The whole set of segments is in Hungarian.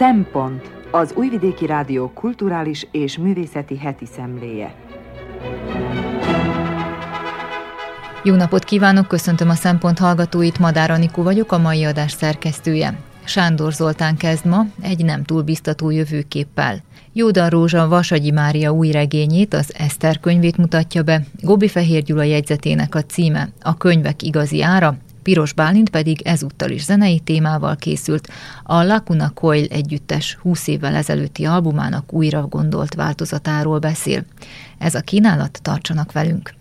Szempont az Újvidéki Rádió kulturális és művészeti heti szemléje. Jó napot kívánok, köszöntöm a Szempont hallgatóit, Madár Anikó vagyok, a mai adás szerkesztője. Sándor Zoltán kezd ma egy nem túl biztató jövőképpel. Jódan Rózsa Vasagyi Mária új regényét, az Eszter könyvét mutatja be, Gobi Fehér Gyula jegyzetének a címe A könyvek igazi ára, Piros Bálint pedig ezúttal is zenei témával készült. A Lacuna Coil együttes 20 évvel ezelőtti albumának újra gondolt változatáról beszél. Ez a kínálat, tartsanak velünk!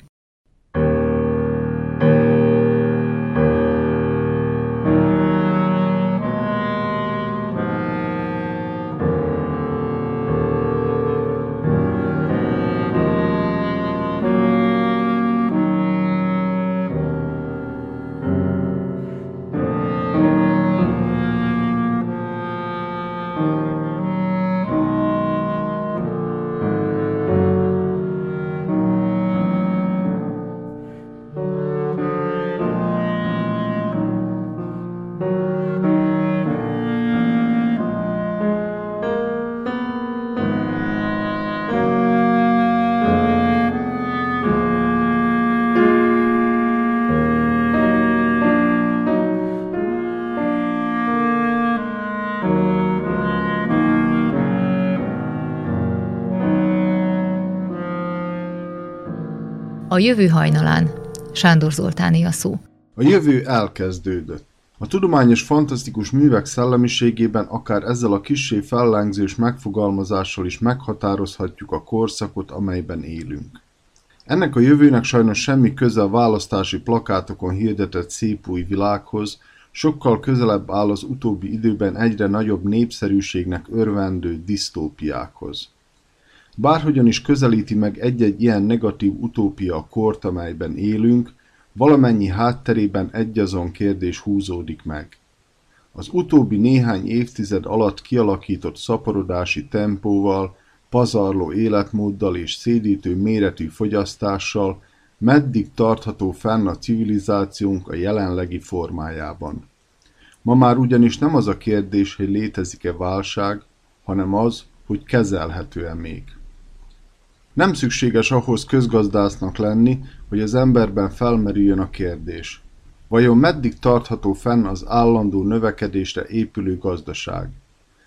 A jövő hajnalán. Sándor Zoltáné a szó. A jövő elkezdődött. A tudományos fantasztikus művek szellemiségében akár ezzel a kissé fellángzős megfogalmazással is meghatározhatjuk a korszakot, amelyben élünk. Ennek a jövőnek sajnos semmi köze a választási plakátokon hirdetett szép új világhoz, sokkal közelebb áll az utóbbi időben egyre nagyobb népszerűségnek örvendő disztópiákhoz. Bárhogyan is közelíti meg egy-egy ilyen negatív utópia a kort, amelyben élünk, valamennyi hátterében egyazon kérdés húzódik meg. Az utóbbi néhány évtized alatt kialakított szaporodási tempóval, pazarló életmóddal és szédítő méretű fogyasztással meddig tartható fenn a civilizációnk a jelenlegi formájában. Ma már ugyanis nem az a kérdés, hogy létezik-e válság, hanem az, hogy kezelhető-e még. Nem szükséges ahhoz közgazdásznak lenni, hogy az emberben felmerüljön a kérdés. Vajon meddig tartható fenn az állandó növekedésre épülő gazdaság?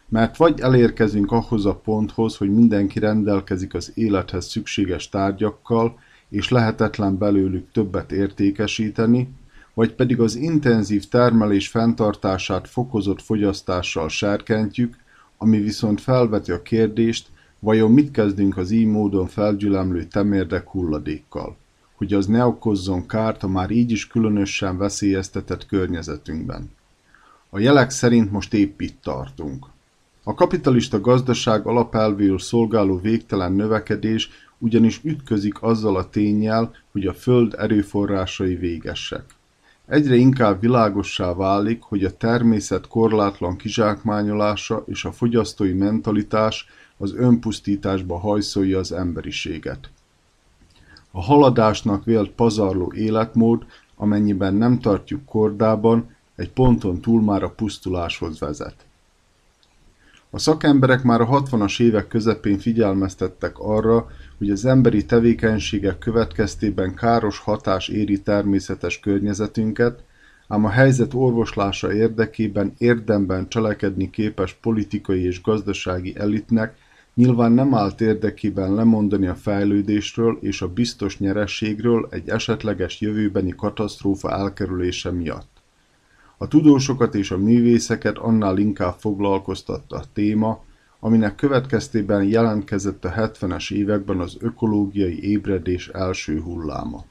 Mert vagy elérkezünk ahhoz a ponthoz, hogy mindenki rendelkezik az élethez szükséges tárgyakkal, és lehetetlen belőlük többet értékesíteni, vagy pedig az intenzív termelés fenntartását fokozott fogyasztással serkentjük, ami viszont felveti a kérdést, Vajon mit kezdünk az így módon felgyülemlő temérdek hulladékkal? Hogy az ne okozzon kárt a már így is különösen veszélyeztetett környezetünkben. A jelek szerint most épp itt tartunk. A kapitalista gazdaság alapelvéül szolgáló végtelen növekedés ugyanis ütközik azzal a tényjel, hogy a föld erőforrásai végesek. Egyre inkább világossá válik, hogy a természet korlátlan kizsákmányolása és a fogyasztói mentalitás az önpusztításba hajszolja az emberiséget. A haladásnak vélt pazarló életmód, amennyiben nem tartjuk kordában, egy ponton túl már a pusztuláshoz vezet. A szakemberek már a 60-as évek közepén figyelmeztettek arra, hogy az emberi tevékenységek következtében káros hatás éri természetes környezetünket, ám a helyzet orvoslása érdekében érdemben cselekedni képes politikai és gazdasági elitnek Nyilván nem állt érdekében lemondani a fejlődésről és a biztos nyerességről egy esetleges jövőbeni katasztrófa elkerülése miatt. A tudósokat és a művészeket annál inkább foglalkoztatta a téma, aminek következtében jelentkezett a 70-es években az ökológiai ébredés első hulláma.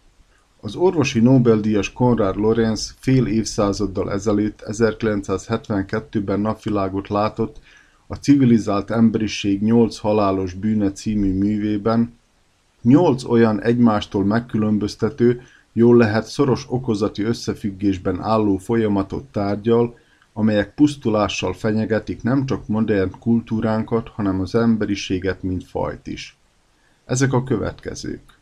Az orvosi Nobel-díjas Konrad Lorenz fél évszázaddal ezelőtt 1972-ben napvilágot látott a civilizált emberiség nyolc halálos bűne című művében nyolc olyan egymástól megkülönböztető, jól lehet szoros okozati összefüggésben álló folyamatot tárgyal, amelyek pusztulással fenyegetik nem csak modern kultúránkat, hanem az emberiséget, mint fajt is. Ezek a következők.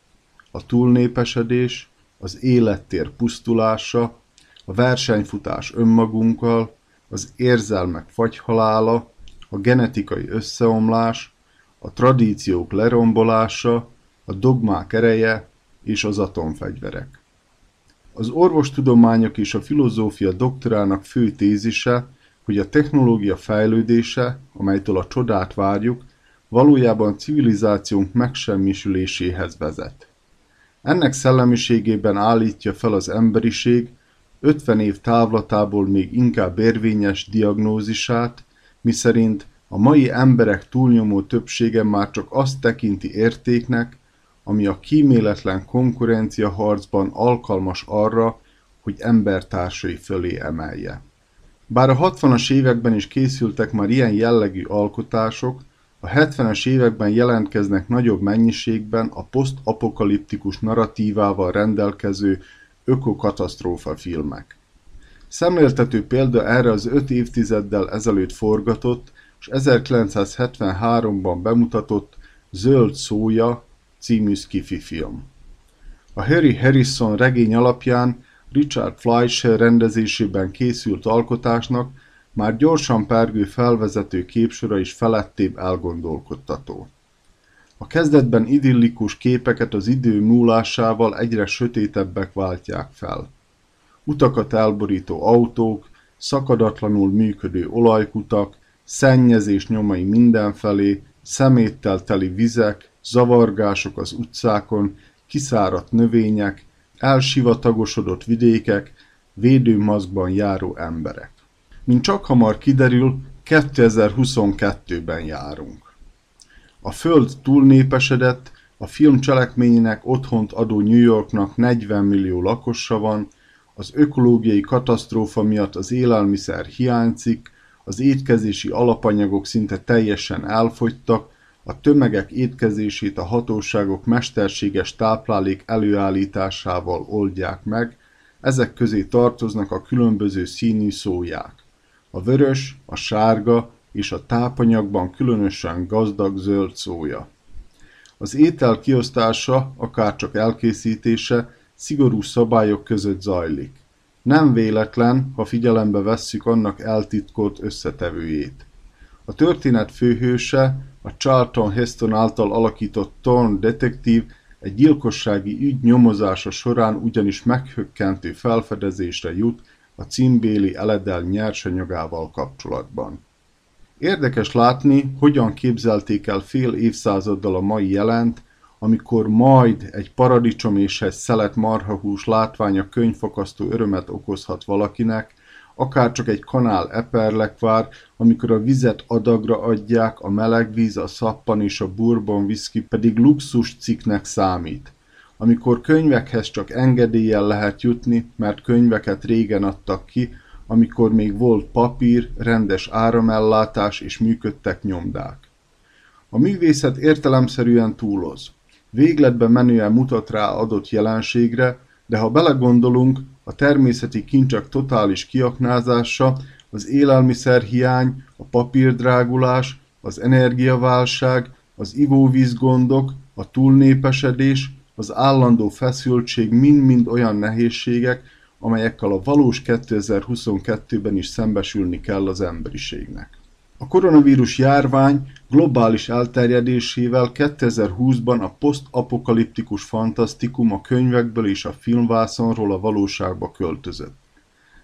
A túlnépesedés, az élettér pusztulása, a versenyfutás önmagunkkal, az érzelmek fagyhalála, a genetikai összeomlás, a tradíciók lerombolása, a dogmák ereje és az atomfegyverek. Az orvostudományok és a filozófia doktorának fő tézise, hogy a technológia fejlődése, amelytől a csodát várjuk, valójában civilizációnk megsemmisüléséhez vezet. Ennek szellemiségében állítja fel az emberiség 50 év távlatából még inkább érvényes diagnózisát, miszerint a mai emberek túlnyomó többsége már csak azt tekinti értéknek, ami a kíméletlen konkurencia harcban alkalmas arra, hogy embertársai fölé emelje. Bár a 60-as években is készültek már ilyen jellegű alkotások, a 70-es években jelentkeznek nagyobb mennyiségben a posztapokaliptikus narratívával rendelkező ökokatasztrófa filmek. Szemléltető példa erre az öt évtizeddel ezelőtt forgatott és 1973-ban bemutatott Zöld szója című skifi film. A Harry Harrison regény alapján Richard Fleischer rendezésében készült alkotásnak már gyorsan pergő felvezető képsora is felettébb elgondolkodtató. A kezdetben idillikus képeket az idő múlásával egyre sötétebbek váltják fel. Utakat elborító autók, szakadatlanul működő olajkutak, szennyezés nyomai mindenfelé, szeméttel teli vizek, zavargások az utcákon, kiszáradt növények, elsivatagosodott vidékek, védőmaszkban járó emberek. Mint csak hamar kiderül, 2022-ben járunk. A föld túlnépesedett, a film cselekményének otthont adó New Yorknak 40 millió lakosa van, az ökológiai katasztrófa miatt az élelmiszer hiányzik, az étkezési alapanyagok szinte teljesen elfogytak, a tömegek étkezését a hatóságok mesterséges táplálék előállításával oldják meg, ezek közé tartoznak a különböző színű szóják. A vörös, a sárga és a tápanyagban különösen gazdag zöld szója. Az étel kiosztása, akárcsak elkészítése szigorú szabályok között zajlik. Nem véletlen, ha figyelembe vesszük annak eltitkolt összetevőjét. A történet főhőse, a Charlton Heston által alakított Thorn detektív egy gyilkossági ügy nyomozása során ugyanis meghökkentő felfedezésre jut a címbéli eledel nyersanyagával kapcsolatban. Érdekes látni, hogyan képzelték el fél évszázaddal a mai jelent, amikor majd egy paradicsom és egy szelet marhahús látványa könyvfakasztó örömet okozhat valakinek, akár csak egy kanál eperlekvár, amikor a vizet adagra adják, a meleg víz, a szappan és a bourbon whisky pedig luxus cikknek számít. Amikor könyvekhez csak engedéllyel lehet jutni, mert könyveket régen adtak ki, amikor még volt papír, rendes áramellátás és működtek nyomdák. A művészet értelemszerűen túloz. Végletben menően mutat rá adott jelenségre, de ha belegondolunk, a természeti kincsek totális kiaknázása, az élelmiszerhiány, a papírdrágulás, az energiaválság, az ivóvízgondok, a túlnépesedés, az állandó feszültség mind-mind olyan nehézségek, amelyekkel a valós 2022-ben is szembesülni kell az emberiségnek. A koronavírus járvány globális elterjedésével 2020-ban a posztapokaliptikus fantasztikum a könyvekből és a filmvászonról a valóságba költözött.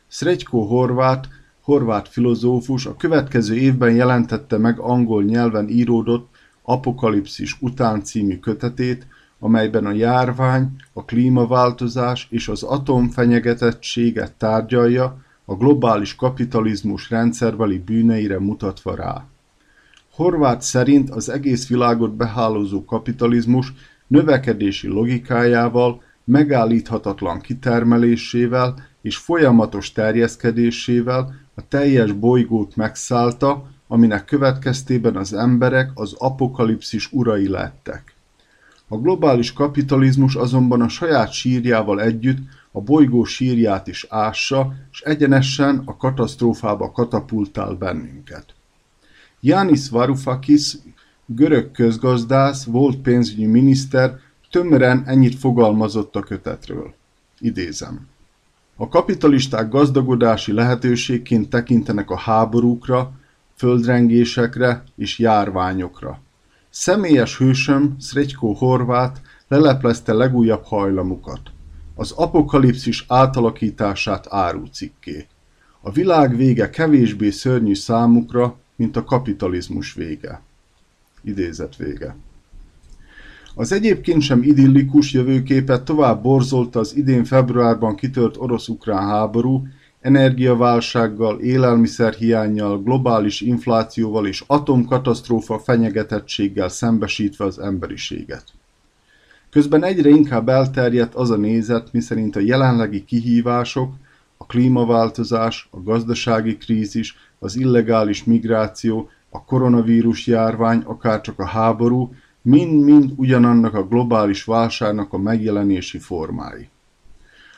Srečko Horvát, horvát filozófus a következő évben jelentette meg angol nyelven íródott Apokalipszis után című kötetét, amelyben a járvány, a klímaváltozás és az atomfenyegetettséget tárgyalja, a globális kapitalizmus rendszerbeli bűneire mutatva rá. Horváth szerint az egész világot behálózó kapitalizmus növekedési logikájával, megállíthatatlan kitermelésével és folyamatos terjeszkedésével a teljes bolygót megszállta, aminek következtében az emberek az apokalipszis urai lettek. A globális kapitalizmus azonban a saját sírjával együtt a bolygó sírját is ássa, és egyenesen a katasztrófába katapultál bennünket. Yanis Varoufakis, görög közgazdász, volt pénzügyi miniszter, tömören ennyit fogalmazott a kötetről. Idézem. A kapitalisták gazdagodási lehetőségként tekintenek a háborúkra, földrengésekre és járványokra. Személyes hősöm, Szregyko Horvát leleplezte legújabb hajlamukat. Az apokalipszis átalakítását árucikké. A világ vége kevésbé szörnyű számukra, mint a kapitalizmus vége. Idézet vége. Az egyébként sem idillikus jövőképet tovább borzolta az idén februárban kitört orosz-ukrán háború, energiaválsággal, élelmiszerhiányjal, globális inflációval és atomkatasztrófa fenyegetettséggel szembesítve az emberiséget. Közben egyre inkább elterjedt az a nézet, miszerint a jelenlegi kihívások, a klímaváltozás, a gazdasági krízis, az illegális migráció, a koronavírus járvány, akárcsak a háború, mind-mind ugyanannak a globális válságnak a megjelenési formái.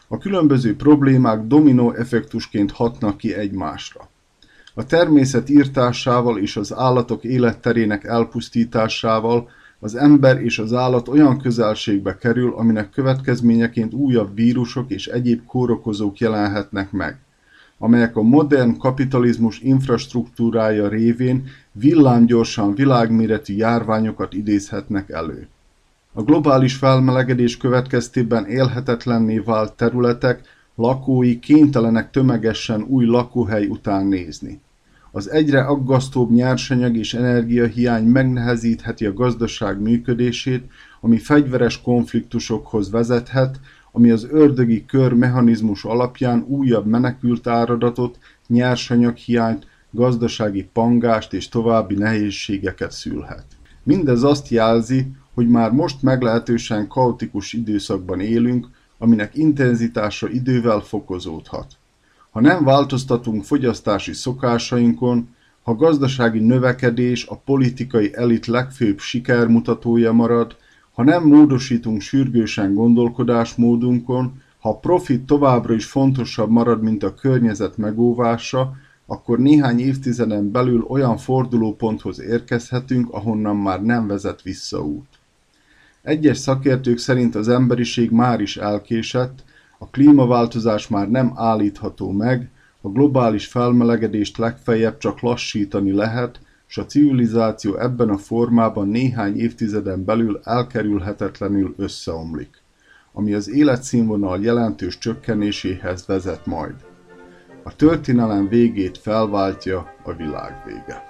A különböző problémák dominó effektusként hatnak ki egymásra. A természet írtásával és az állatok életterének elpusztításával az ember és az állat olyan közelségbe kerül, aminek következményeként újabb vírusok és egyéb kórokozók jelenhetnek meg, amelyek a modern kapitalizmus infrastruktúrája révén villámgyorsan világméretű járványokat idézhetnek elő. A globális felmelegedés következtében élhetetlenné vált területek lakói kénytelenek tömegesen új lakóhely után nézni. Az egyre aggasztóbb nyersanyag és energiahiány megnehezítheti a gazdaság működését, ami fegyveres konfliktusokhoz vezethet, ami az ördögi kör mechanizmus alapján újabb menekült áradatot, nyersanyaghiányt, gazdasági pangást és további nehézségeket szülhet. Mindez azt jelzi, hogy már most meglehetősen kaotikus időszakban élünk, aminek intenzitása idővel fokozódhat. Ha nem változtatunk fogyasztási szokásainkon, ha gazdasági növekedés a politikai elit legfőbb sikermutatója marad, ha nem módosítunk sürgősen gondolkodásmódunkon, ha a profit továbbra is fontosabb marad, mint a környezet megóvása, akkor néhány évtizeden belül olyan fordulóponthoz érkezhetünk, ahonnan már nem vezet vissza út. Egyes szakértők szerint az emberiség már is elkésett, a klímaváltozás már nem állítható meg, a globális felmelegedést legfeljebb csak lassítani lehet, és a civilizáció ebben a formában néhány évtizeden belül elkerülhetetlenül összeomlik, ami az életszínvonal jelentős csökkenéséhez vezet majd. A történelem végét felváltja a világ vége.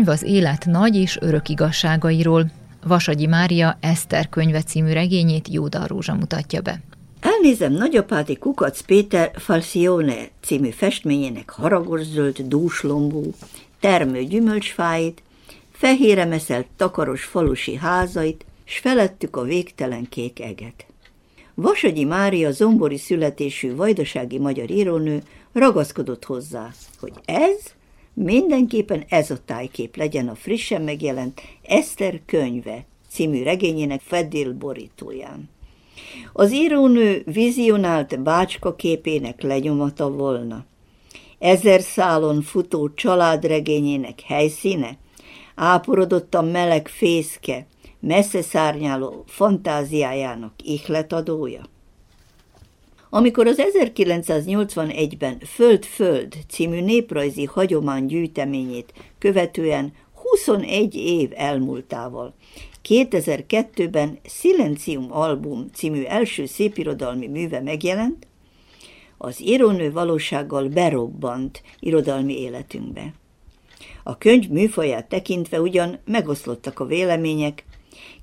Könyv az élet nagy és örök igazságairól. Vasagyi Mária Eszter könyve című regényét Jóda Rózsa mutatja be. Elnézem nagyapáti Kukac Péter Falsione című festményének haragos dúslombú, termő gyümölcsfáit, fehére meszelt takaros falusi házait, s felettük a végtelen kék eget. Vasagyi Mária zombori születésű vajdasági magyar írónő ragaszkodott hozzá, hogy ez Mindenképpen ez a tájkép legyen a frissen megjelent Eszter könyve című regényének fedél borítóján. Az írónő vizionált bácska képének lenyomata volna. Ezer szálon futó családregényének helyszíne, áporodott a meleg fészke, messze szárnyáló fantáziájának ihletadója. Amikor az 1981-ben Föld-Föld című néprajzi hagyomány gyűjteményét követően 21 év elmúltával 2002-ben Silencium album című első szépirodalmi műve megjelent, az írónő valósággal berobbant irodalmi életünkbe. A könyv műfaját tekintve ugyan megoszlottak a vélemények,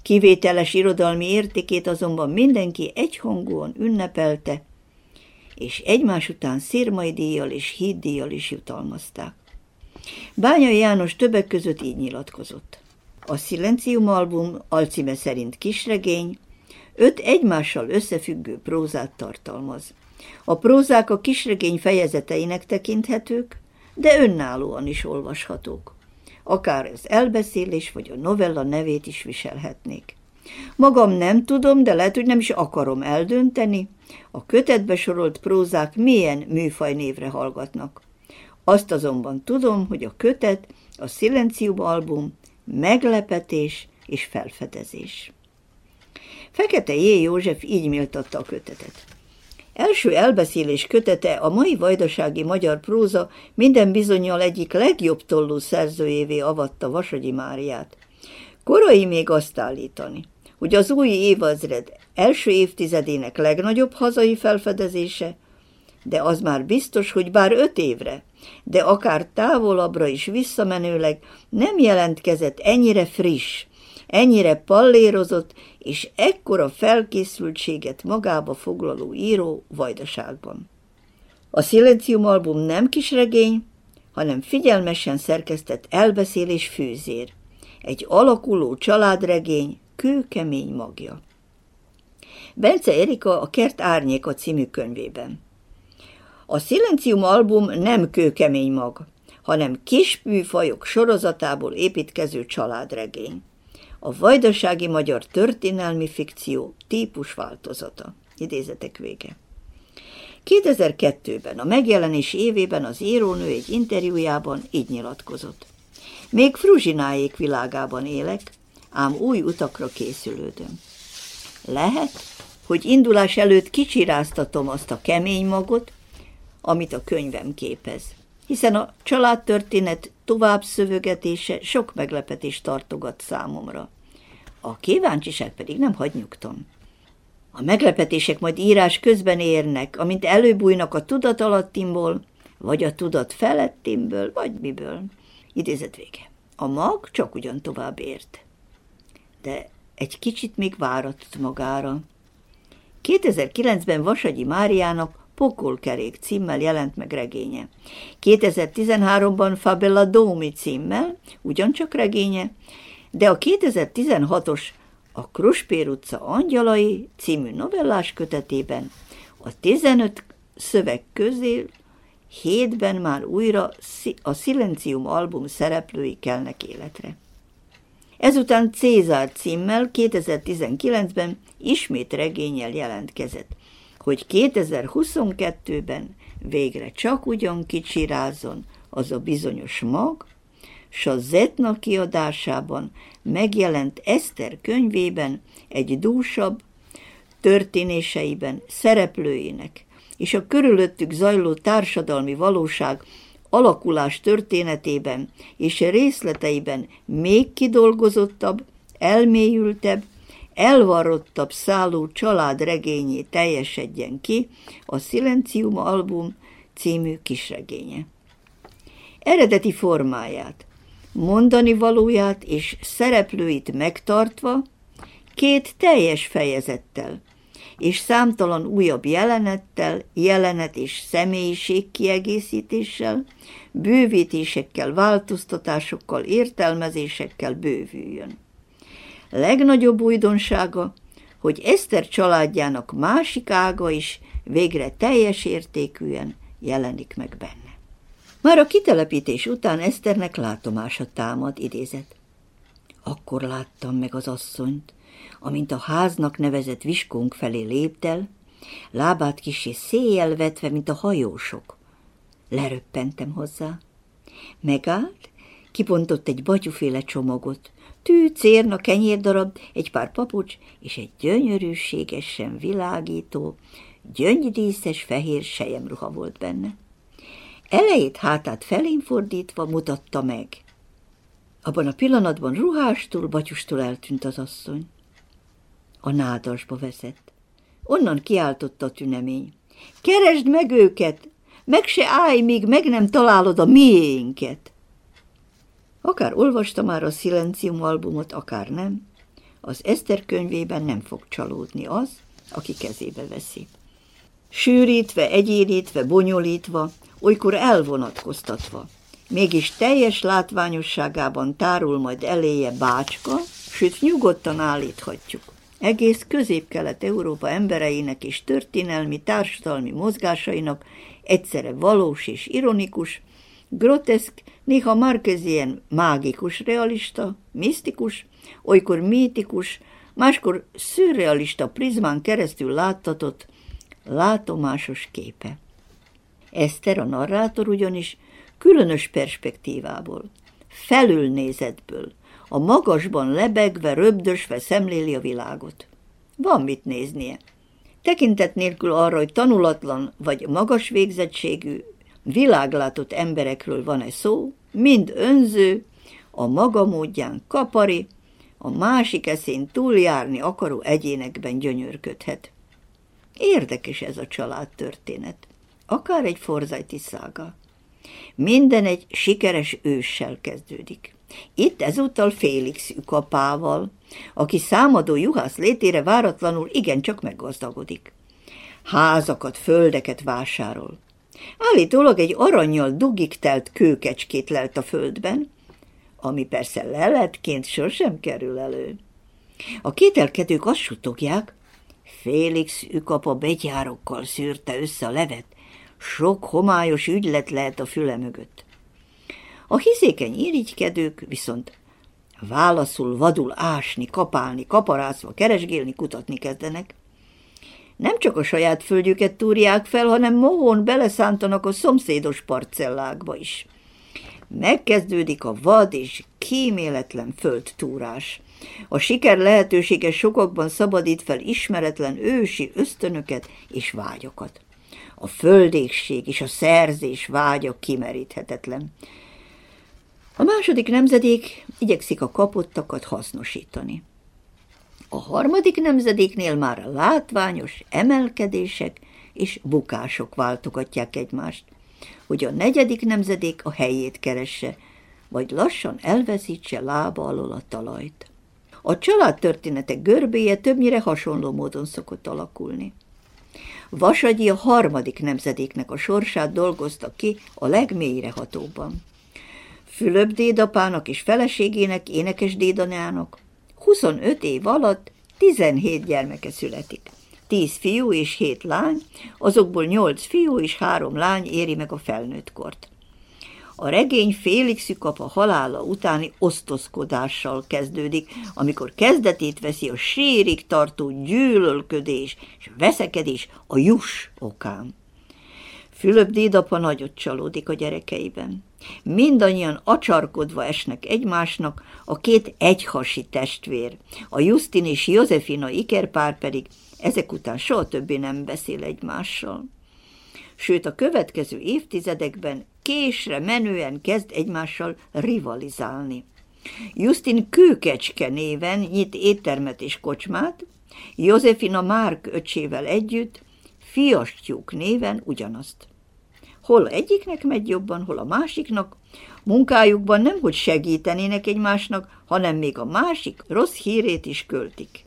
kivételes irodalmi értékét azonban mindenki egyhangúan ünnepelte, és egymás után szírmai díjjal és híddíjjal is jutalmazták. Bányai János többek között így nyilatkozott. A Silencium album alcíme szerint kisregény, öt egymással összefüggő prózát tartalmaz. A prózák a kisregény fejezeteinek tekinthetők, de önállóan is olvashatók. Akár az elbeszélés vagy a novella nevét is viselhetnék. Magam nem tudom, de lehet, hogy nem is akarom eldönteni, a kötetbe sorolt prózák milyen műfaj névre hallgatnak. Azt azonban tudom, hogy a kötet, a Silencium album meglepetés és felfedezés. Fekete J. József így méltatta a kötetet. Első elbeszélés kötete a mai vajdasági magyar próza minden bizonyal egyik legjobb tollú szerzőjévé avatta Vasagyi Máriát. Korai még azt állítani, hogy az új évazred első évtizedének legnagyobb hazai felfedezése, de az már biztos, hogy bár öt évre, de akár távolabbra is visszamenőleg nem jelentkezett ennyire friss, ennyire pallérozott és ekkora felkészültséget magába foglaló író vajdaságban. A Silencium album nem kisregény, hanem figyelmesen szerkesztett elbeszélés fűzér, egy alakuló családregény, kőkemény magja. Bence Erika a Kert Árnyéka című könyvében. A Silencium album nem kőkemény mag, hanem kispűfajok sorozatából építkező családregény. A vajdasági magyar történelmi fikció típus változata. Idézetek vége. 2002-ben, a megjelenés évében az írónő egy interjújában így nyilatkozott. Még Fruzsináék világában élek, ám új utakra készülődöm. Lehet, hogy indulás előtt kicsiráztatom azt a kemény magot, amit a könyvem képez. Hiszen a családtörténet tovább szövögetése sok meglepetést tartogat számomra. A kíváncsiság pedig nem hagy nyugton. A meglepetések majd írás közben érnek, amint előbújnak a tudatalattimból, vagy a tudat felettimből, vagy miből. Idézet vége. A mag csak ugyan tovább ért. De egy kicsit még váratott magára. 2009-ben Vasagyi Máriának Pokolkerék címmel jelent meg regénye. 2013-ban Fabella Domi címmel, ugyancsak regénye, de a 2016-os a Kruspér utca angyalai című novellás kötetében a 15 szöveg közé hétben már újra a Silencium album szereplői kelnek életre. Ezután Cézár címmel 2019-ben ismét regényel jelentkezett, hogy 2022-ben végre csak ugyan kicsirázon az a bizonyos mag, s a Zetna kiadásában megjelent Eszter könyvében egy dúsabb, történéseiben szereplőinek és a körülöttük zajló társadalmi valóság alakulás történetében és részleteiben még kidolgozottabb, elmélyültebb, elvarrottabb szálú családregényé teljesedjen ki a Silencium album című kisregénye. Eredeti formáját, mondani valóját és szereplőit megtartva, két teljes fejezettel, és számtalan újabb jelenettel, jelenet és személyiség kiegészítéssel, bővítésekkel, változtatásokkal, értelmezésekkel bővüljön. Legnagyobb újdonsága, hogy Eszter családjának másik ága is végre teljes értékűen jelenik meg benne. Már a kitelepítés után Eszternek látomása támad, idézet. Akkor láttam meg az asszonyt, amint a háznak nevezett viskónk felé léptel, lábát kisé széjjel vetve, mint a hajósok. Leröppentem hozzá. Megállt, Kipontott egy batyuféle csomagot, tű, cérna, kenyérdarab, egy pár papucs és egy gyönyörűségesen világító, gyöngydíszes fehér sejemruha volt benne. Elejét hátát felén fordítva mutatta meg. Abban a pillanatban ruhástól, batyustól eltűnt az asszony. A nádasba vezet. Onnan kiáltotta a tünemény. Keresd meg őket! Meg se állj, míg meg nem találod a miénket! Akár olvasta már a Silencium albumot, akár nem, az Eszter könyvében nem fog csalódni az, aki kezébe veszi. Sűrítve, egyérítve, bonyolítva, olykor elvonatkoztatva, mégis teljes látványosságában tárul majd eléje bácska, sőt nyugodtan állíthatjuk. Egész közép-kelet-európa embereinek és történelmi, társadalmi mozgásainak egyszerre valós és ironikus, groteszk, néha markezien mágikus realista, misztikus, olykor mítikus, máskor szürrealista prizmán keresztül láttatott, látomásos képe. Eszter, a narrátor ugyanis különös perspektívából, felülnézetből, a magasban lebegve, röbdösve szemléli a világot. Van mit néznie. Tekintet nélkül arra, hogy tanulatlan vagy magas végzettségű, világlátott emberekről van-e szó, mind önző, a maga módján kapari, a másik eszén túljárni akaró egyénekben gyönyörködhet. Érdekes ez a családtörténet, akár egy forzajti szága. Minden egy sikeres őssel kezdődik. Itt ezúttal Félix ükapával, aki számadó juhász létére váratlanul igencsak meggazdagodik. Házakat, földeket vásárol. Állítólag egy aranyjal dugig telt kőkecskét lelt a földben, ami persze leletként sosem kerül elő. A kételkedők azt sutogják, Félix ükapa begyárokkal szűrte össze a levet, sok homályos ügylet lehet a füle mögött. A hiszékeny irigykedők viszont válaszul vadul ásni, kapálni, kaparászva, keresgélni, kutatni kezdenek. Nem csak a saját földjüket túrják fel, hanem mohón beleszántanak a szomszédos parcellákba is. Megkezdődik a vad és kíméletlen földtúrás. A siker lehetősége sokakban szabadít fel ismeretlen ősi ösztönöket és vágyokat. A földékség és a szerzés vágya kimeríthetetlen. A második nemzedék igyekszik a kapottakat hasznosítani. A harmadik nemzedéknél már a látványos emelkedések és bukások váltogatják egymást, hogy a negyedik nemzedék a helyét keresse, vagy lassan elveszítse lába alól a talajt. A családtörténetek görbéje többnyire hasonló módon szokott alakulni. Vasagyi a harmadik nemzedéknek a sorsát dolgozta ki a legmélyrehatóban. Fülöp dédapának és feleségének, énekes dédanyának 25 év alatt 17 gyermeke születik. 10 fiú és 7 lány, azokból 8 fiú és 3 lány éri meg a felnőtt kort. A regény Félix a halála utáni osztozkodással kezdődik, amikor kezdetét veszi a sírig tartó gyűlölködés és veszekedés a jus okán. Fülöp dédapa nagyot csalódik a gyerekeiben. Mindannyian acsarkodva esnek egymásnak, a két egyhasi testvér, a Justin és Józefina ikerpár pedig ezek után soha többé nem beszél egymással. Sőt, a következő évtizedekben késre menően kezd egymással rivalizálni. Justin Kőkecske néven nyit éttermet és kocsmát, Józefina Márk öcsével együtt, Fiastyúk néven ugyanazt. Hol egyiknek megy jobban, hol a másiknak, munkájukban nem hogy segítenének egymásnak, hanem még a másik rossz hírét is költik.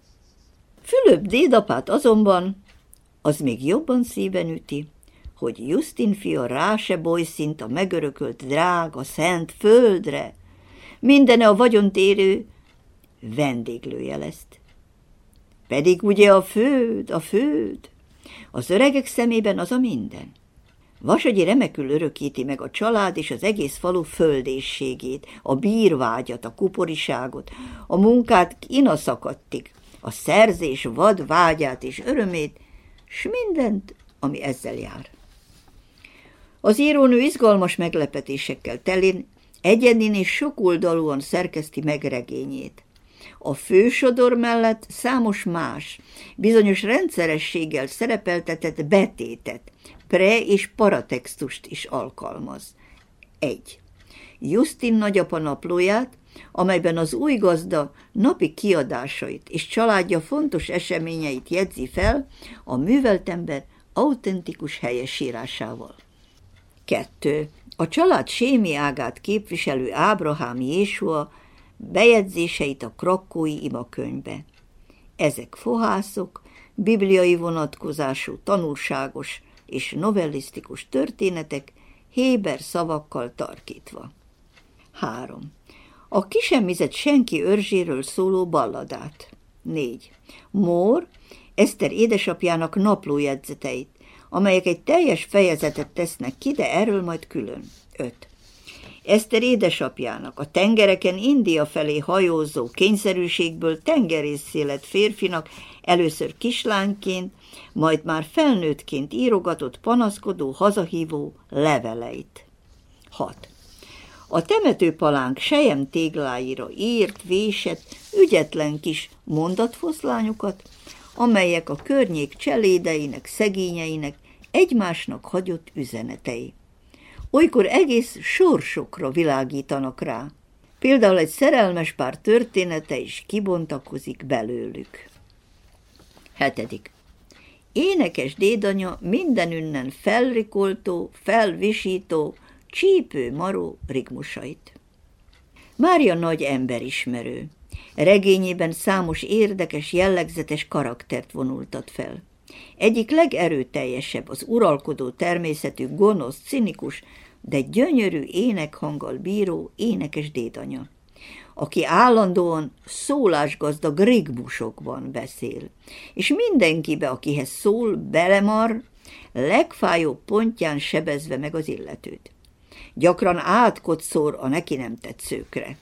Fülöp dédapát azonban az még jobban szíven üti, hogy Justin fia rá se bolyszint a megörökölt drága, szent földre, mindene a vagyontérő vendéglője lesz. Pedig ugye a föld, a föld, az öregek szemében az a minden. Vasagyi remekül örökíti meg a család és az egész falu földésségét, a bírvágyat, a kuporiságot, a munkát inaszakadtig, a szerzés vad vágyát és örömét, s mindent, ami ezzel jár. Az írónő izgalmas meglepetésekkel telén Egyenin és sokoldalúan szerkeszti meg regényét. A fősodor mellett számos más, bizonyos rendszerességgel szerepeltetett betétet, pre- és paratextust is alkalmaz. 1. Justin nagyapa naplóját, amelyben az új gazda napi kiadásait és családja fontos eseményeit jegyzi fel a művelt ember autentikus helyesírásával. 2. A család sémi ágát képviselő Ábrahám Jésua bejegyzéseit a krakói imakönyvbe. Ezek fohászok, bibliai vonatkozású, tanulságos és novellisztikus történetek, héber szavakkal tarkítva. 3. A kisemmizett senki őrzséről szóló balladát. 4. Mór Eszter édesapjának naplójegyzeteit, amelyek egy teljes fejezetet tesznek ki, de erről majd külön. 5. Eszter édesapjának, a tengereken India felé hajózó kényszerűségből tengerészé lett férfinak, először kislányként, majd már felnőttként írogatott panaszkodó, hazahívó leveleit. 6. A temetőpalánk sejem tégláira írt, vésett, ügyetlen kis mondatfoszlányokat, amelyek a környék cselédeinek, szegényeinek egymásnak hagyott üzenetei. Olykor egész sorsokra világítanak rá. Például egy szerelmes pár története is kibontakozik belőlük. Hetedik. Énekes dédanya mindenünnen felrikoltó, felvisító, csípő maró rigmusait. Mária nagy emberismerő. Regényében számos érdekes, jellegzetes karaktert vonultat fel. Egyik legerőteljesebb, az uralkodó természetű, gonosz, cinikus, de gyönyörű énekhanggal bíró énekes dédanya, aki állandóan szólásgazdag rigmusokban beszél, és mindenkibe, akihez szól, belemar, legfájóbb pontján sebezve meg az illetőt. Gyakran átkotszor a neki nem tetszőkre.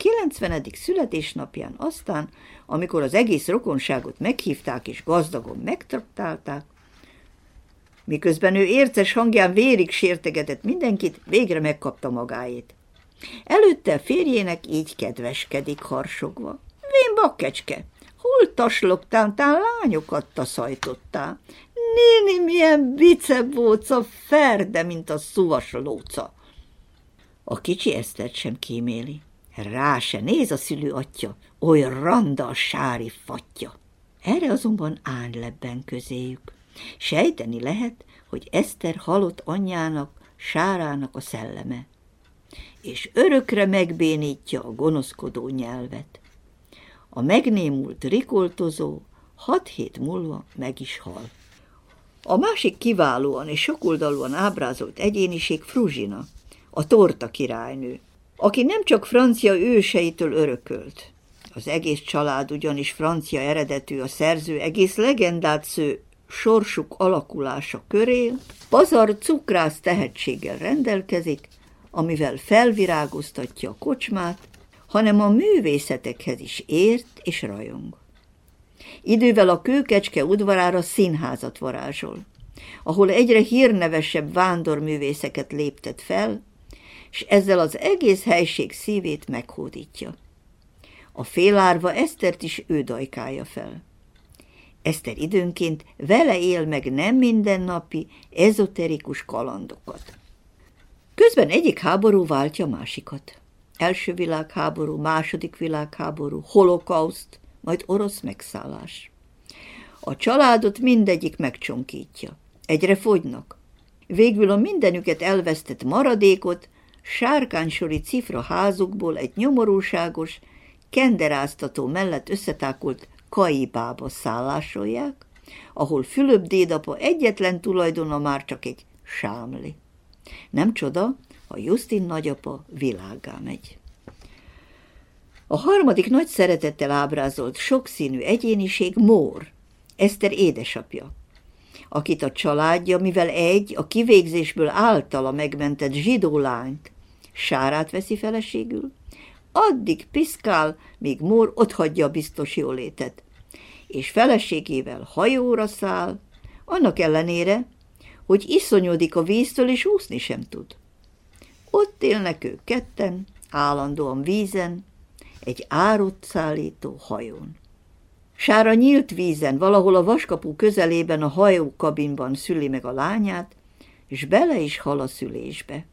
90. születésnapján aztán, amikor az egész rokonságot meghívták és gazdagon megtraktálták, miközben ő érces hangján vérig sértegetett mindenkit, végre megkapta magáét. Előtte férjének így kedveskedik harsogva. Vén bakkecske, hol taslogtál, tán lányokat taszajtottál? Néni, milyen bicebóca, ferde, mint a szuvas lóca. A kicsi Esztert sem kíméli. Rá se néz a szülő atya, oly randa a sári fatja. Erre azonban ánlebben közéjük. Sejteni lehet, hogy Eszter halott anyjának, sárának a szelleme, és örökre megbénítja a gonoszkodó nyelvet. A megnémult rikoltozó hat hét múlva meg is hal. A másik kiválóan és sokoldalúan ábrázolt egyéniség Fruzsina, a torta királynő, aki nem csak francia őseitől örökölt. Az egész család ugyanis francia eredetű, a szerző egész legendát sző sorsuk alakulása köré, pazar cukrász tehetséggel rendelkezik, amivel felvirágoztatja a kocsmát, hanem a művészetekhez is ért és rajong. Idővel a kőkecske udvarára színházat varázsol, ahol egyre hírnevesebb vándorművészeket léptet fel, és ezzel az egész helység szívét meghódítja. A félárva Esztert is ő dajkálja fel. Eszter időnként vele él meg nem mindennapi, ezoterikus kalandokat. Közben egyik háború váltja másikat. Első világháború, második világháború, holokauszt, majd orosz megszállás. A családot mindegyik megcsonkítja. Egyre fogynak. Végül a mindenüket elvesztett maradékot sárkánysori cifra házukból egy nyomorúságos, kenderáztató mellett összetákolt kaibába szállásolják, ahol Fülöp dédapa egyetlen tulajdona már csak egy sámli. Nem csoda, ha Justin nagyapa világá megy. A harmadik nagy szeretettel ábrázolt sokszínű egyéniség Mór, Eszter édesapja, akit a családja, mivel egy a kivégzésből általa megmentett zsidó lányt, sárát veszi feleségül, addig piszkál, míg Mór otthagyja a biztos jólétet, és feleségével hajóra száll, annak ellenére, hogy iszonyodik a víztől, és úszni sem tud. Ott élnek ők ketten, állandóan vízen, egy árut szállító hajón. Sára nyílt vízen, valahol a vaskapu közelében a hajó kabinban szüli meg a lányát, és bele is hal a szülésbe.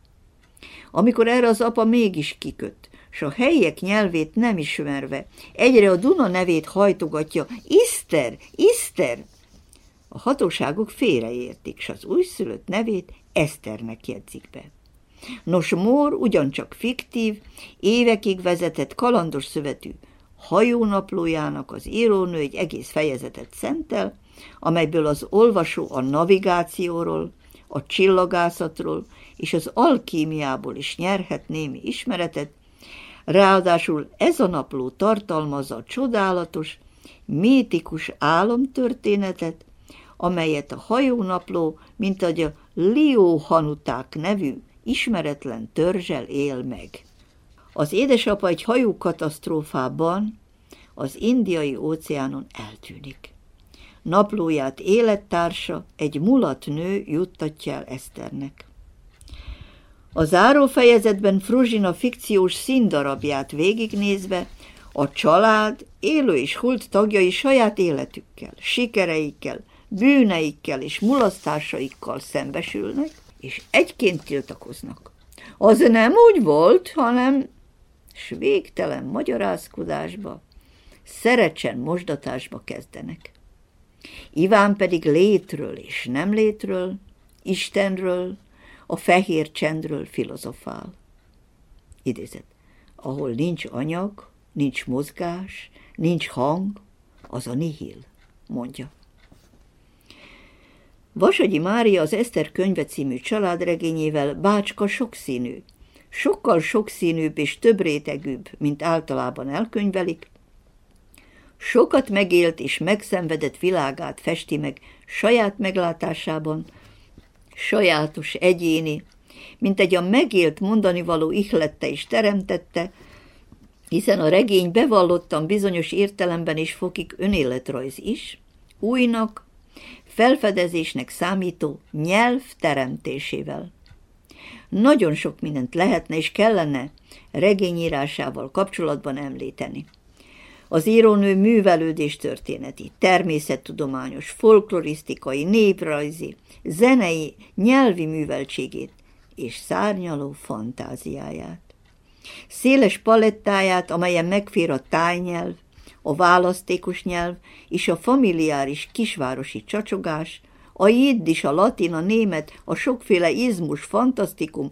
Amikor erre az apa mégis kiköt, s a helyiek nyelvét nem ismerve, egyre a Duna nevét hajtogatja, Iszter, Iszter! A hatóságok félreértik, s az újszülött nevét Eszternek jegyzik be. Nos, Mór ugyancsak fiktív, évekig vezetett kalandos szövetű hajónaplójának az írónő egy egész fejezetet szentel, amelyből az olvasó a navigációról, a csillagászatról és az alkímiából is nyerhet némi ismeretet, ráadásul ez a napló tartalmazza a csodálatos, métikus álomtörténetet, amelyet a hajónapló, mint ahogy a Lióhanuták nevű ismeretlen törzsel él meg. Az édesapa egy hajókatasztrófában az indiai óceánon eltűnik. Naplóját élettársa, egy mulat nő juttatja el Eszternek. A zárófejezetben Fruzsina fikciós színdarabját végignézve a család élő és hult tagjai saját életükkel, sikereikkel, bűneikkel és mulasztásaikkal szembesülnek, és egyként tiltakoznak. Az nem úgy volt, hanem s végtelen magyarázkodásba, szerecsen mosdatásba kezdenek. Iván pedig létről és nem létről, Istenről, a fehér csendről filozofál. Idézet. Ahol nincs anyag, nincs mozgás, nincs hang, az a nihil, mondja. Vasagyi Mária az Eszter könyve című családregényével bácska sokszínű, sokkal sokszínűbb és több rétegűbb, mint általában elkönyvelik, sokat megélt és megszenvedett világát festi meg saját meglátásában, sajátos, egyéni, mint egy a megélt mondani való ihlette és teremtette, hiszen a regény bevallottan bizonyos értelemben is fokik önéletrajz is, újnak, felfedezésnek számító nyelv teremtésével. Nagyon sok mindent lehetne és kellene regényírásával kapcsolatban említeni. Az írónő művelődés történeti, természettudományos, folklorisztikai, néprajzi, zenei, nyelvi műveltségét és szárnyaló fantáziáját. Széles palettáját, amelyen megfér a tájnyelv, a választékos nyelv és a familiáris kisvárosi csacsogás, a jiddis, a latin, a német, a sokféle izmus, fantasztikum,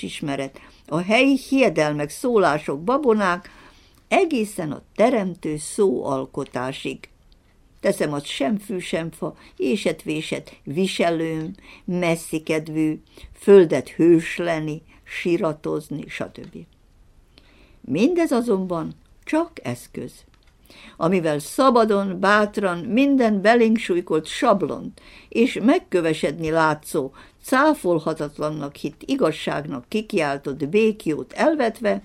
ismeret, a helyi hiedelmek, szólások, babonák, egészen a teremtő szóalkotásig. Teszem az sem fű, sem fa, éset-véset, viselőm, messzikedvű, földet hősleni, siratozni, stb. Mindez azonban csak eszköz amivel szabadon, bátran minden belénk súlykolt sablont és megkövesedni látszó, cáfolhatatlannak hitt igazságnak kikiáltott békjót elvetve,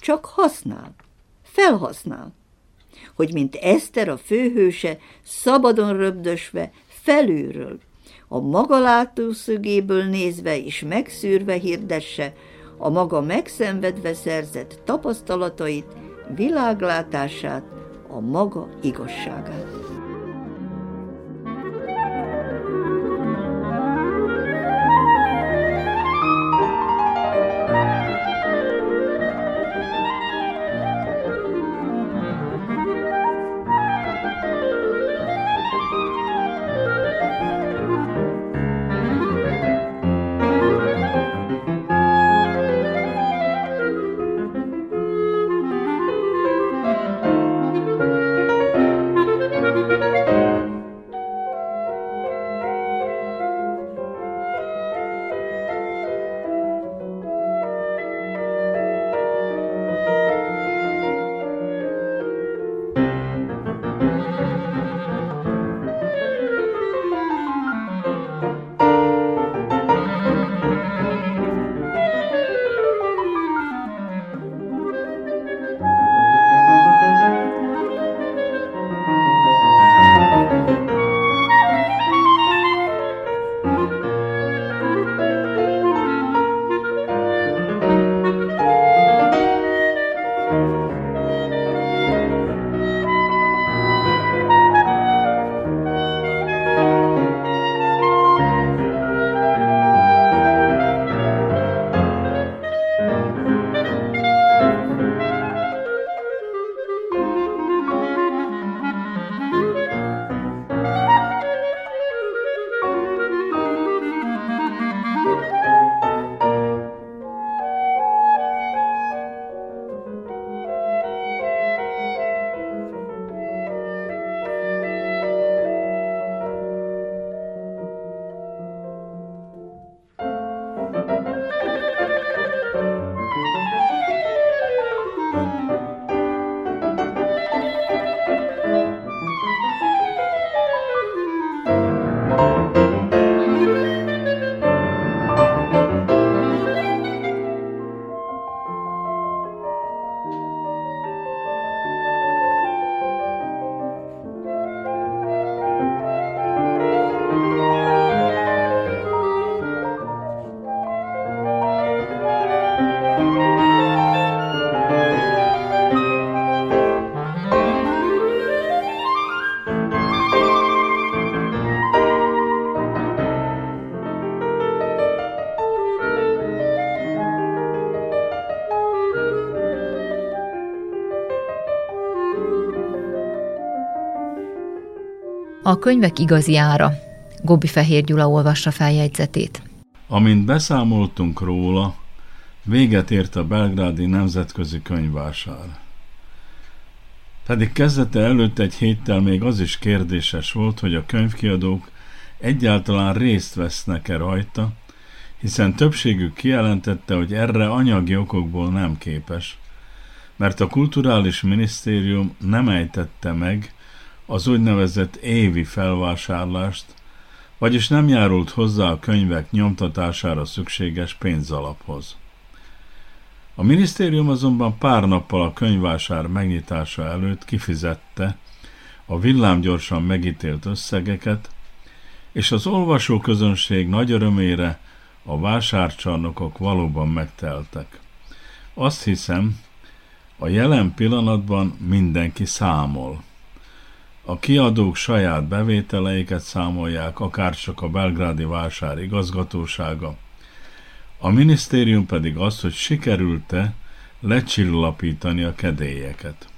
csak használ, felhasznál, hogy mint Eszter a főhőse szabadon röbdösve felülről, a maga látószögéből nézve és megszűrve hirdesse a maga megszenvedve szerzett tapasztalatait, világlátását, a maga igazságát. Könyvek igazi ára. Gobbi Fehér Gyula olvassa feljegyzetét. Amint beszámoltunk róla, véget ért a belgrádi nemzetközi könyvvásár. Pedig kezdete előtt egy héttel még az is kérdéses volt, hogy a könyvkiadók egyáltalán részt vesznek-e rajta, hiszen többségük kijelentette, hogy erre anyagi okokból nem képes, mert a kulturális minisztérium nem ejtette meg az úgynevezett évi felvásárlást, vagyis nem járult hozzá a könyvek nyomtatására szükséges pénzalaphoz. A minisztérium azonban pár nappal a könyvvásár megnyitása előtt kifizette a villámgyorsan megítélt összegeket, és az olvasóközönség nagy örömére a vásárcsarnokok valóban megteltek. Azt hiszem, a jelen pillanatban mindenki számol. A kiadók saját bevételeiket számolják, akár csak a belgrádi vásár igazgatósága, a minisztérium pedig az, hogy sikerült-e lecsillapítani a kedélyeket.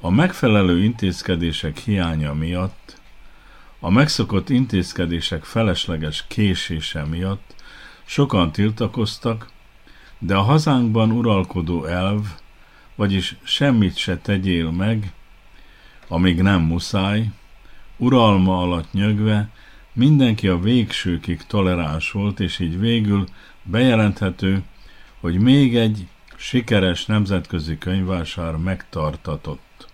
A megfelelő intézkedések hiánya miatt, a megszokott intézkedések felesleges késése miatt sokan tiltakoztak, de a hazánkban uralkodó elv, vagyis semmit se tegyél meg, amíg nem muszáj, uralma alatt nyögve mindenki a végsőkig toleráns volt, és így végül bejelenthető, hogy még egy sikeres nemzetközi könyvvásár megtartatott.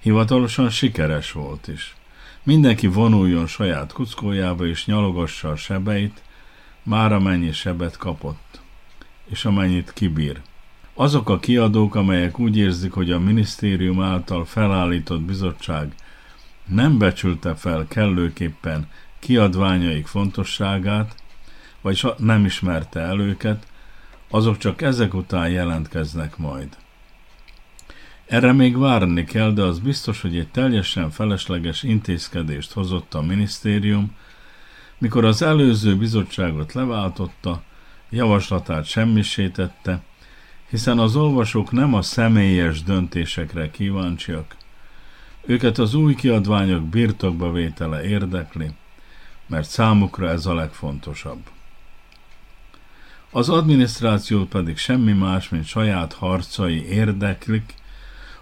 Hivatalosan sikeres volt is. Mindenki vonuljon saját kuckójába és nyalogassa a sebeit, már amennyi sebet kapott, és amennyit kibír. Azok a kiadók, amelyek úgy érzik, hogy a minisztérium által felállított bizottság nem becsülte fel kellőképpen kiadványaik fontosságát, vagy nem ismerte el őket, azok csak ezek után jelentkeznek majd. Erre még várni kell, de az biztos, hogy egy teljesen felesleges intézkedést hozott a minisztérium, mikor az előző bizottságot leváltotta, javaslatát semmisítette, hiszen az olvasók nem a személyes döntésekre kíváncsiak, őket az új kiadványok birtokba vétele érdekli, mert számukra ez a legfontosabb. Az adminisztrációt pedig semmi más, mint saját harcai érdeklik,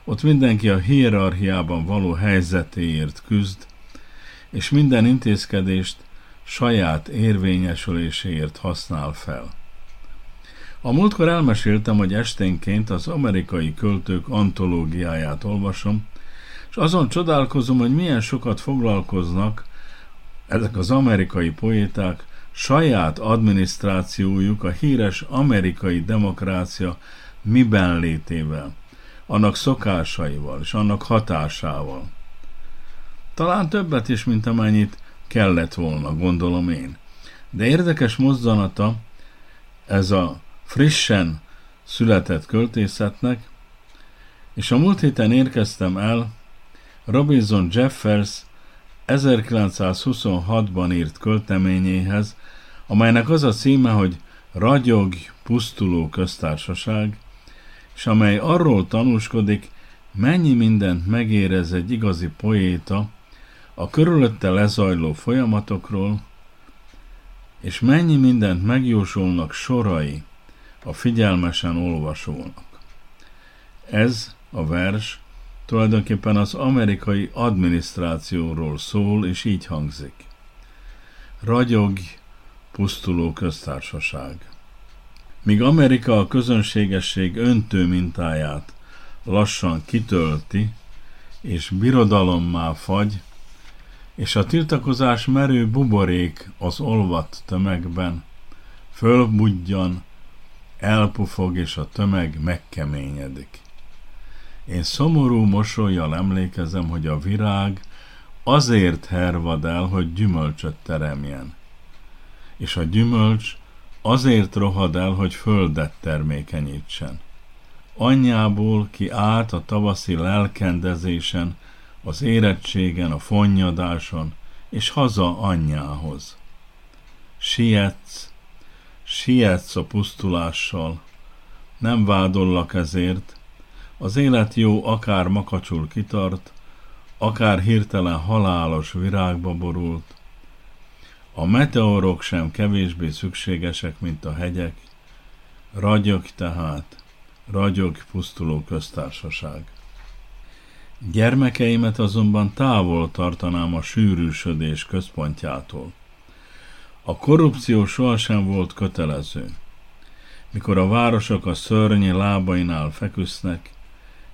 ott mindenki a hierarchiában való helyzetéért küzd, és minden intézkedést saját érvényesüléséért használ fel. A múltkor elmeséltem, hogy esténként az amerikai költők antológiáját olvasom, és azon csodálkozom, hogy milyen sokat foglalkoznak ezek az amerikai poéták saját adminisztrációjuk a híres amerikai demokrácia miben létével, annak szokásaival és annak hatásával. Talán többet is, mint amennyit kellett volna, gondolom én. De érdekes mozzanata ez a frissen született költészetnek, és a múlt héten érkeztem el Robinson Jeffers 1926-ban írt költeményéhez, amelynek az a címe, hogy Ragyog, pusztuló köztársaság, és amely arról tanúskodik, mennyi mindent megérez egy igazi poéta a körülötte lezajló folyamatokról, és mennyi mindent megjósolnak sorai a figyelmesen olvasónak. Ez a vers tulajdonképpen az amerikai adminisztrációról szól, és így hangzik. Ragyog, pusztuló köztársaság. Míg Amerika a közönségesség öntő mintáját lassan kitölti, és birodalommá fagy, és a tiltakozás merő buborék az olvat tömegben, fölbudjan, elpufog, és a tömeg megkeményedik. Én szomorú mosolyjal emlékezem, hogy a virág azért hervad el, hogy gyümölcsöt teremjen. És a gyümölcs azért rohad el, hogy földet termékenyítsen. Anyjából ki át a tavaszi lelkendezésen, az érettségen, a fonnyadáson, és haza anyjához. Sietsz, sietsz a pusztulással, nem vádollak ezért, az élet jó, akár makacsul kitart, akár hirtelen halálos virágba borult, a meteorok sem kevésbé szükségesek, mint a hegyek, ragyog tehát, ragyog pusztuló köztársaság. Gyermekeimet azonban távol tartanám a sűrűsödés központjától. A korrupció sohasem volt kötelező. Mikor a városok a szörnyi lábainál feküsznek,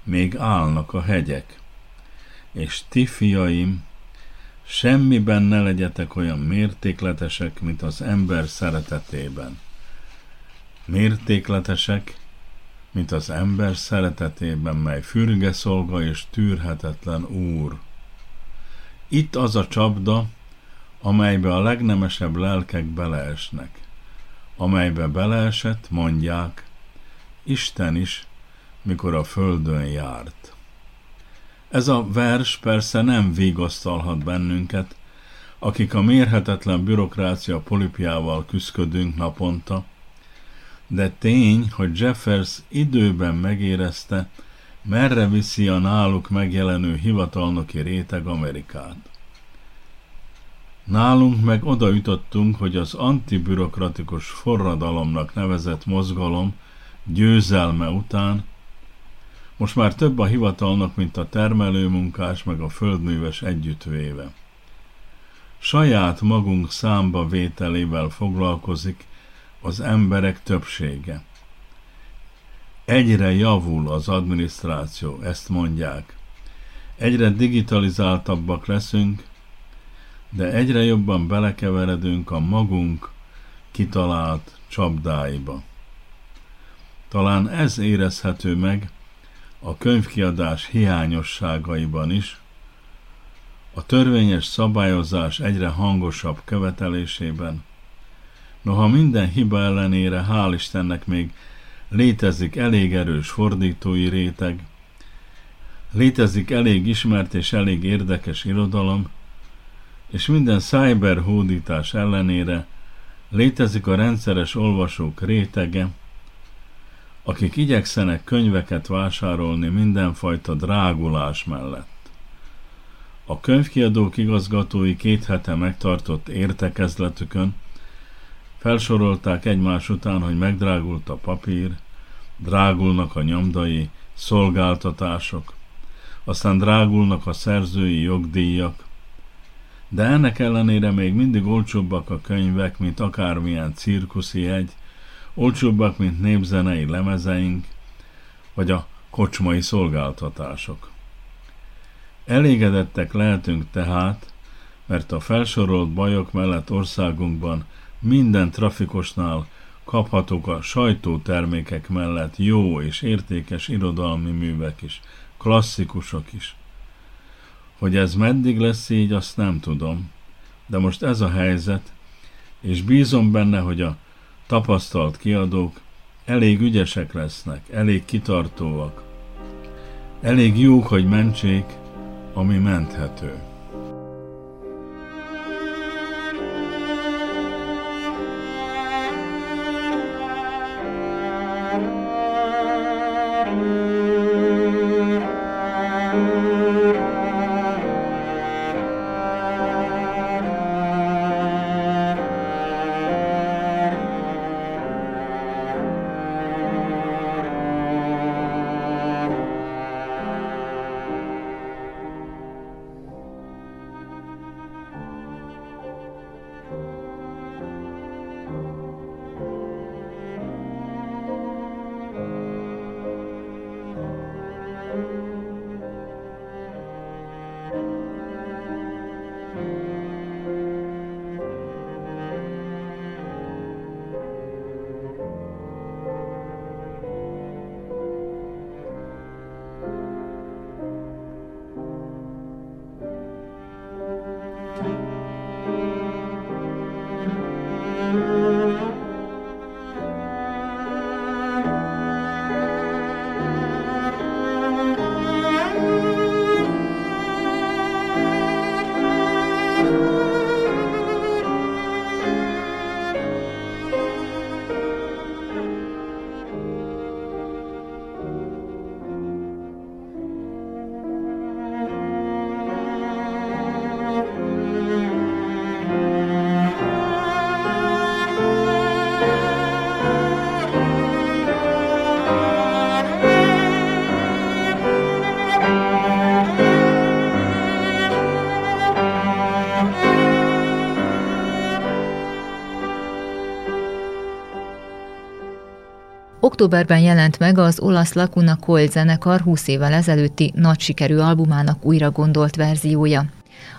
még állnak a hegyek. És ti fiaim, semmiben ne legyetek olyan mértékletesek, mint az ember szeretetében. Mértékletesek, mint az ember szeretetében, mely fürge szolga és tűrhetetlen úr. Itt az a csapda, amelybe a legnemesebb lelkek beleesnek. Amelybe beleesett, mondják, Isten is, mikor a földön járt. Ez a vers persze nem vigasztalhat bennünket, akik a mérhetetlen bürokrácia polipjával küszködünk naponta, de tény, hogy Jeffers időben megérezte, merre viszi a náluk megjelenő hivatalnoki réteg Amerikát. Nálunk meg oda jutottunk, hogy az antibürokratikus forradalomnak nevezett mozgalom győzelme után most már több a hivatalnak, mint a termelőmunkás meg a földműves együttvéve. Saját magunk számba vételével foglalkozik az emberek többsége. Egyre javul az adminisztráció, ezt mondják. Egyre digitalizáltabbak leszünk, de egyre jobban belekeveredünk a magunk kitalált csapdáiba. Talán ez érezhető meg a könyvkiadás hiányosságaiban is, a törvényes szabályozás egyre hangosabb követelésében, Noha minden hiba ellenére, hál' Istennek még létezik elég erős fordítói réteg, létezik elég ismert és elég érdekes irodalom, és minden cyber hódítás ellenére létezik a rendszeres olvasók rétege, akik igyekszenek könyveket vásárolni mindenfajta drágulás mellett. A könyvkiadók igazgatói két hete megtartott értekezletükön Felsorolták egymás után, hogy megdrágult a papír, drágulnak a nyomdai szolgáltatások, aztán drágulnak a szerzői jogdíjak, de ennek ellenére még mindig olcsóbbak a könyvek, mint akármilyen cirkuszi egy, olcsóbbak, mint népzenei lemezeink, vagy a kocsmai szolgáltatások. Elégedettek lehetünk tehát, mert a felsorolt bajok mellett országunkban minden trafikosnál kaphatók a sajtótermékek mellett jó és értékes irodalmi művek is, klasszikusok is. Hogy ez meddig lesz így, azt nem tudom, de most ez a helyzet, és bízom benne, hogy a tapasztalt kiadók elég ügyesek lesznek, elég kitartóak, elég jók, hogy mentsék, ami menthető. Októberben jelent meg az olasz Lacuna Coil zenekar 20 évvel ezelőtti nagy sikerű albumának újra gondolt verziója.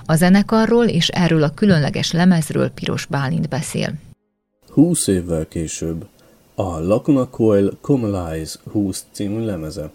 A zenekarról és erről a különleges lemezről Piros Bálint beszél. 20 évvel később a Lacuna Coil Comalize 20 című lemeze.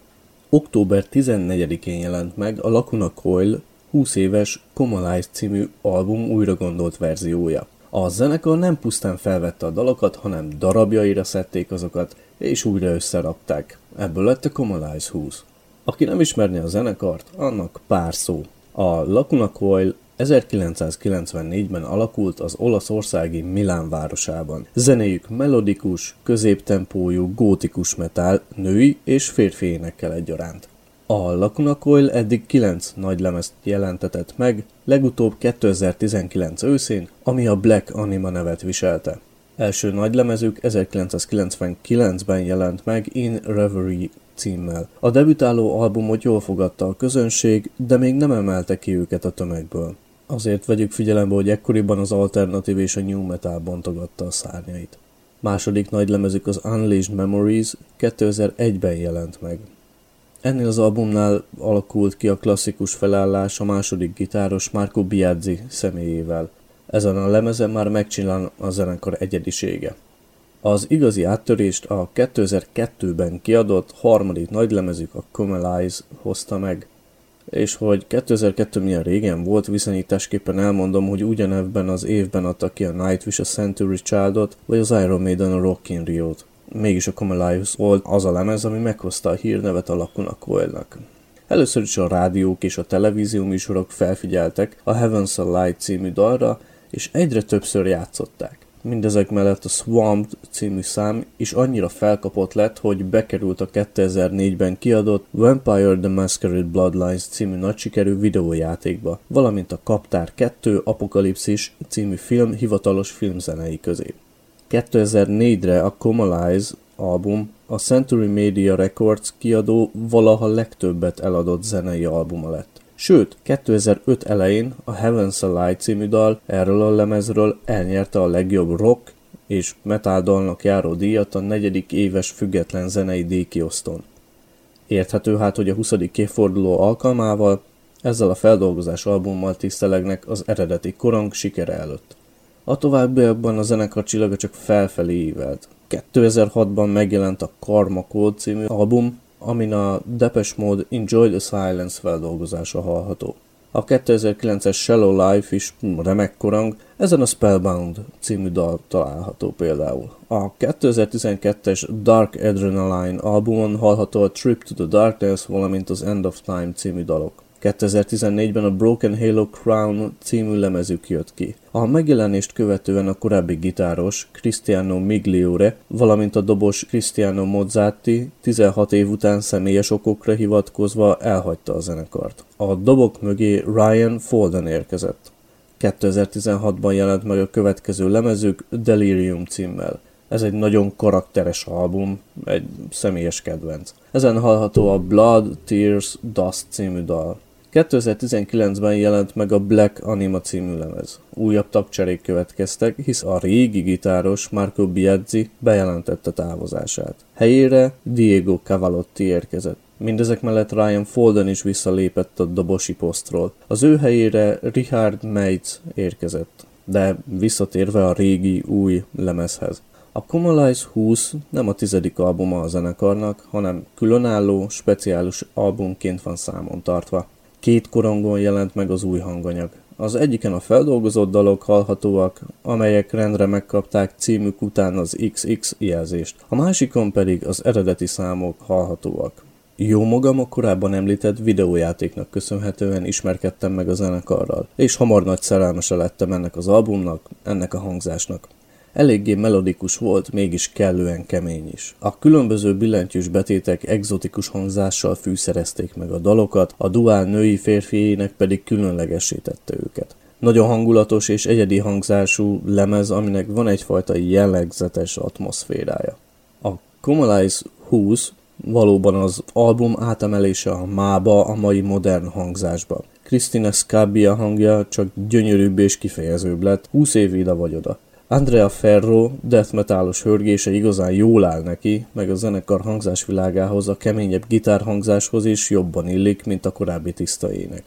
Október 14-én jelent meg a Lacuna Coil 20 éves Comalize című album újra gondolt verziója. A zenekar nem pusztán felvette a dalokat, hanem darabjaira szedték azokat, és újra összerakták. Ebből lett a Comalize 20. Aki nem ismerné a zenekart, annak pár szó. A Lacuna Coil 1994-ben alakult az olaszországi Milán városában. Zenéjük melodikus, középtempójú, gótikus metal, női és férfi énekkel egyaránt. A Lacuna Coil eddig 9 nagy lemezt jelentetett meg, legutóbb 2019 őszén, ami a Black Anima nevet viselte. Első nagy lemezük 1999-ben jelent meg In Reverie címmel. A debütáló albumot jól fogadta a közönség, de még nem emelte ki őket a tömegből. Azért vegyük figyelembe, hogy ekkoriban az alternatív és a new metal bontogatta a szárnyait. Második nagy lemezük az Unleashed Memories 2001-ben jelent meg. Ennél az albumnál alakult ki a klasszikus felállás a második gitáros Marco Biazzi személyével. Ezen a lemezen már megcsinál a zenekar egyedisége. Az igazi áttörést a 2002-ben kiadott harmadik nagylemezük a Comalize hozta meg, és hogy 2002 milyen régen volt, viszonyításképpen elmondom, hogy ugyanebben az évben adta ki a Nightwish a Century Childot, vagy az Iron Maiden a Rock Rio-t. Mégis a Comalize volt az a lemez, ami meghozta a hírnevet a Lacuna Coilnak. Először is a rádiók és a televízió műsorok felfigyeltek a Heaven's a Light című dalra, és egyre többször játszották. Mindezek mellett a Swamped című szám is annyira felkapott lett, hogy bekerült a 2004-ben kiadott Vampire the Masquerade Bloodlines című nagy sikerű videójátékba, valamint a Kaptár 2 Apokalipszis című film hivatalos filmzenei közé. 2004-re a Comalize album a Century Media Records kiadó valaha legtöbbet eladott zenei albuma lett. Sőt, 2005 elején a Heaven's a Light című dal erről a lemezről elnyerte a legjobb rock és metal dalnak járó díjat a negyedik éves független zenei díjkiosztón. Érthető hát, hogy a 20. évforduló alkalmával ezzel a feldolgozás albummal tisztelegnek az eredeti korong sikere előtt. A továbbiakban a zenekar csillaga csak felfelé ívelt. 2006-ban megjelent a Karma Code című album, amin a Depeche Mode Enjoy the Silence feldolgozása hallható. A 2009-es Shallow Life is remek korang, ezen a Spellbound című dal található például. A 2012-es Dark Adrenaline albumon hallható a Trip to the Darkness, valamint az End of Time című dalok. 2014-ben a Broken Halo Crown című lemezük jött ki. A megjelenést követően a korábbi gitáros Cristiano Migliore, valamint a dobos Cristiano Mozzatti 16 év után személyes okokra hivatkozva elhagyta a zenekart. A dobok mögé Ryan Folden érkezett. 2016-ban jelent meg a következő lemezük Delirium címmel. Ez egy nagyon karakteres album, egy személyes kedvenc. Ezen hallható a Blood, Tears, Dust című dal. 2019-ben jelent meg a Black Anima című lemez. Újabb tagcserék következtek, hisz a régi gitáros Marco Biazzi bejelentette távozását. Helyére Diego Cavalotti érkezett. Mindezek mellett Ryan Folden is visszalépett a dobosi posztról. Az ő helyére Richard Meitz érkezett, de visszatérve a régi, új lemezhez. A Comalize 20 nem a tizedik albuma a zenekarnak, hanem különálló, speciális albumként van számon tartva. Két korongon jelent meg az új hanganyag. Az egyiken a feldolgozott dalok hallhatóak, amelyek rendre megkapták címük után az XX jelzést, a másikon pedig az eredeti számok hallhatóak. Jó magam a korábban említett videójátéknak köszönhetően ismerkedtem meg a zenekarral, és hamar nagy szerelmese lettem ennek az albumnak, ennek a hangzásnak. Eléggé melodikus volt, mégis kellően kemény is. A különböző billentyűs betétek egzotikus hangzással fűszerezték meg a dalokat, a duál női férfiének pedig különlegessé tette őket. Nagyon hangulatos és egyedi hangzású lemez, aminek van egyfajta jellegzetes atmoszférája. A Comalize 20 valóban az album átemelése a mába, a mai modern hangzásba. Christina Scabbia hangja csak gyönyörűbb és kifejezőbb lett, 20 év ide vagy oda. Andrea Ferro death metalos hörgése igazán jól áll neki, meg a zenekar hangzásvilágához, a keményebb gitárhangzáshoz is jobban illik, mint a korábbi tiszta ének.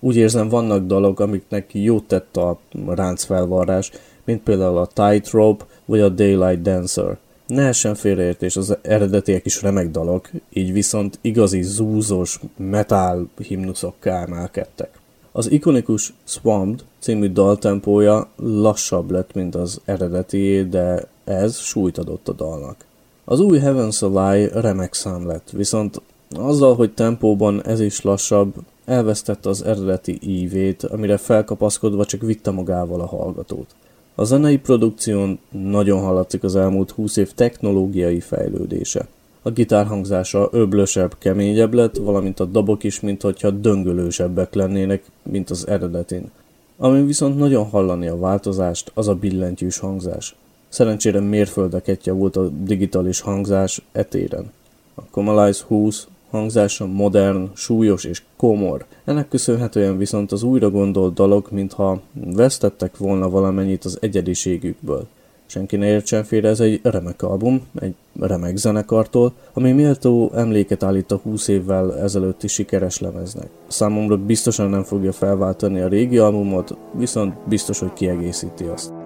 Úgy érzem, vannak dalok, amiknek jót tett a ráncfelvarrás, mint például a Tightrope vagy a Daylight Dancer. Ne essen félreértés, az eredetiek is remek dalok, így viszont igazi zúzós metal himnuszokká emelkedtek. Az ikonikus Swamped című daltempója lassabb lett, mint az eredeti, de ez súlyt adott a dalnak. Az új Heaven's Lie remek szám lett, viszont azzal, hogy tempóban ez is lassabb, elvesztette az eredeti ívét, amire felkapaszkodva csak vitte magával a hallgatót. A zenei produkción nagyon hallatszik az elmúlt 20 év technológiai fejlődése. A gitár hangzása öblösebb, keményebb lett, valamint a dobok is, mintha döngölősebbek lennének, mint az eredetin. Ami viszont nagyon hallani a változást, az a billentyűs hangzás. Szerencsére mérföldeketje volt a digitális hangzás etéren. A Comalize 20 hangzása modern, súlyos és komor. Ennek köszönhetően viszont az újra gondolt dalok, mintha vesztettek volna valamennyit az egyediségükből. Senki ne értsen félre, ez egy remek album, egy remek zenekartól, ami méltó emléket állít a 20 évvel ezelőtti sikeres lemeznek. Számomra biztosan nem fogja felváltani a régi albumot, viszont biztos, hogy kiegészíti azt.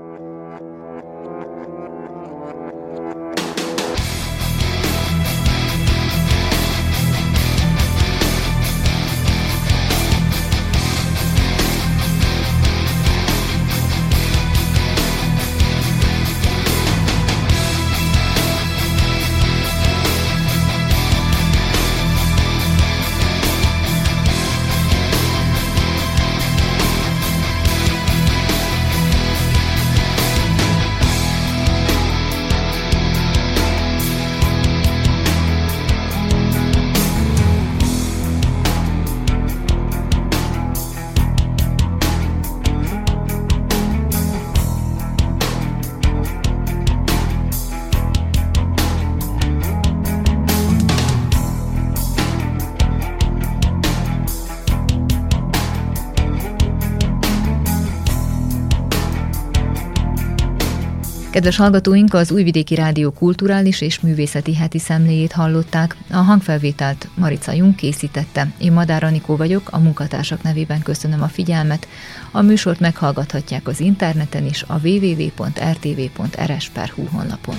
Kedves hallgatóink, az Újvidéki Rádió kulturális és művészeti heti szemléjét hallották. A hangfelvételt Marica Jung készítette. Én Madár Anikó vagyok, a munkatársak nevében köszönöm a figyelmet. A műsort meghallgathatják az interneten is a www.rtv.rs.hu honlapon.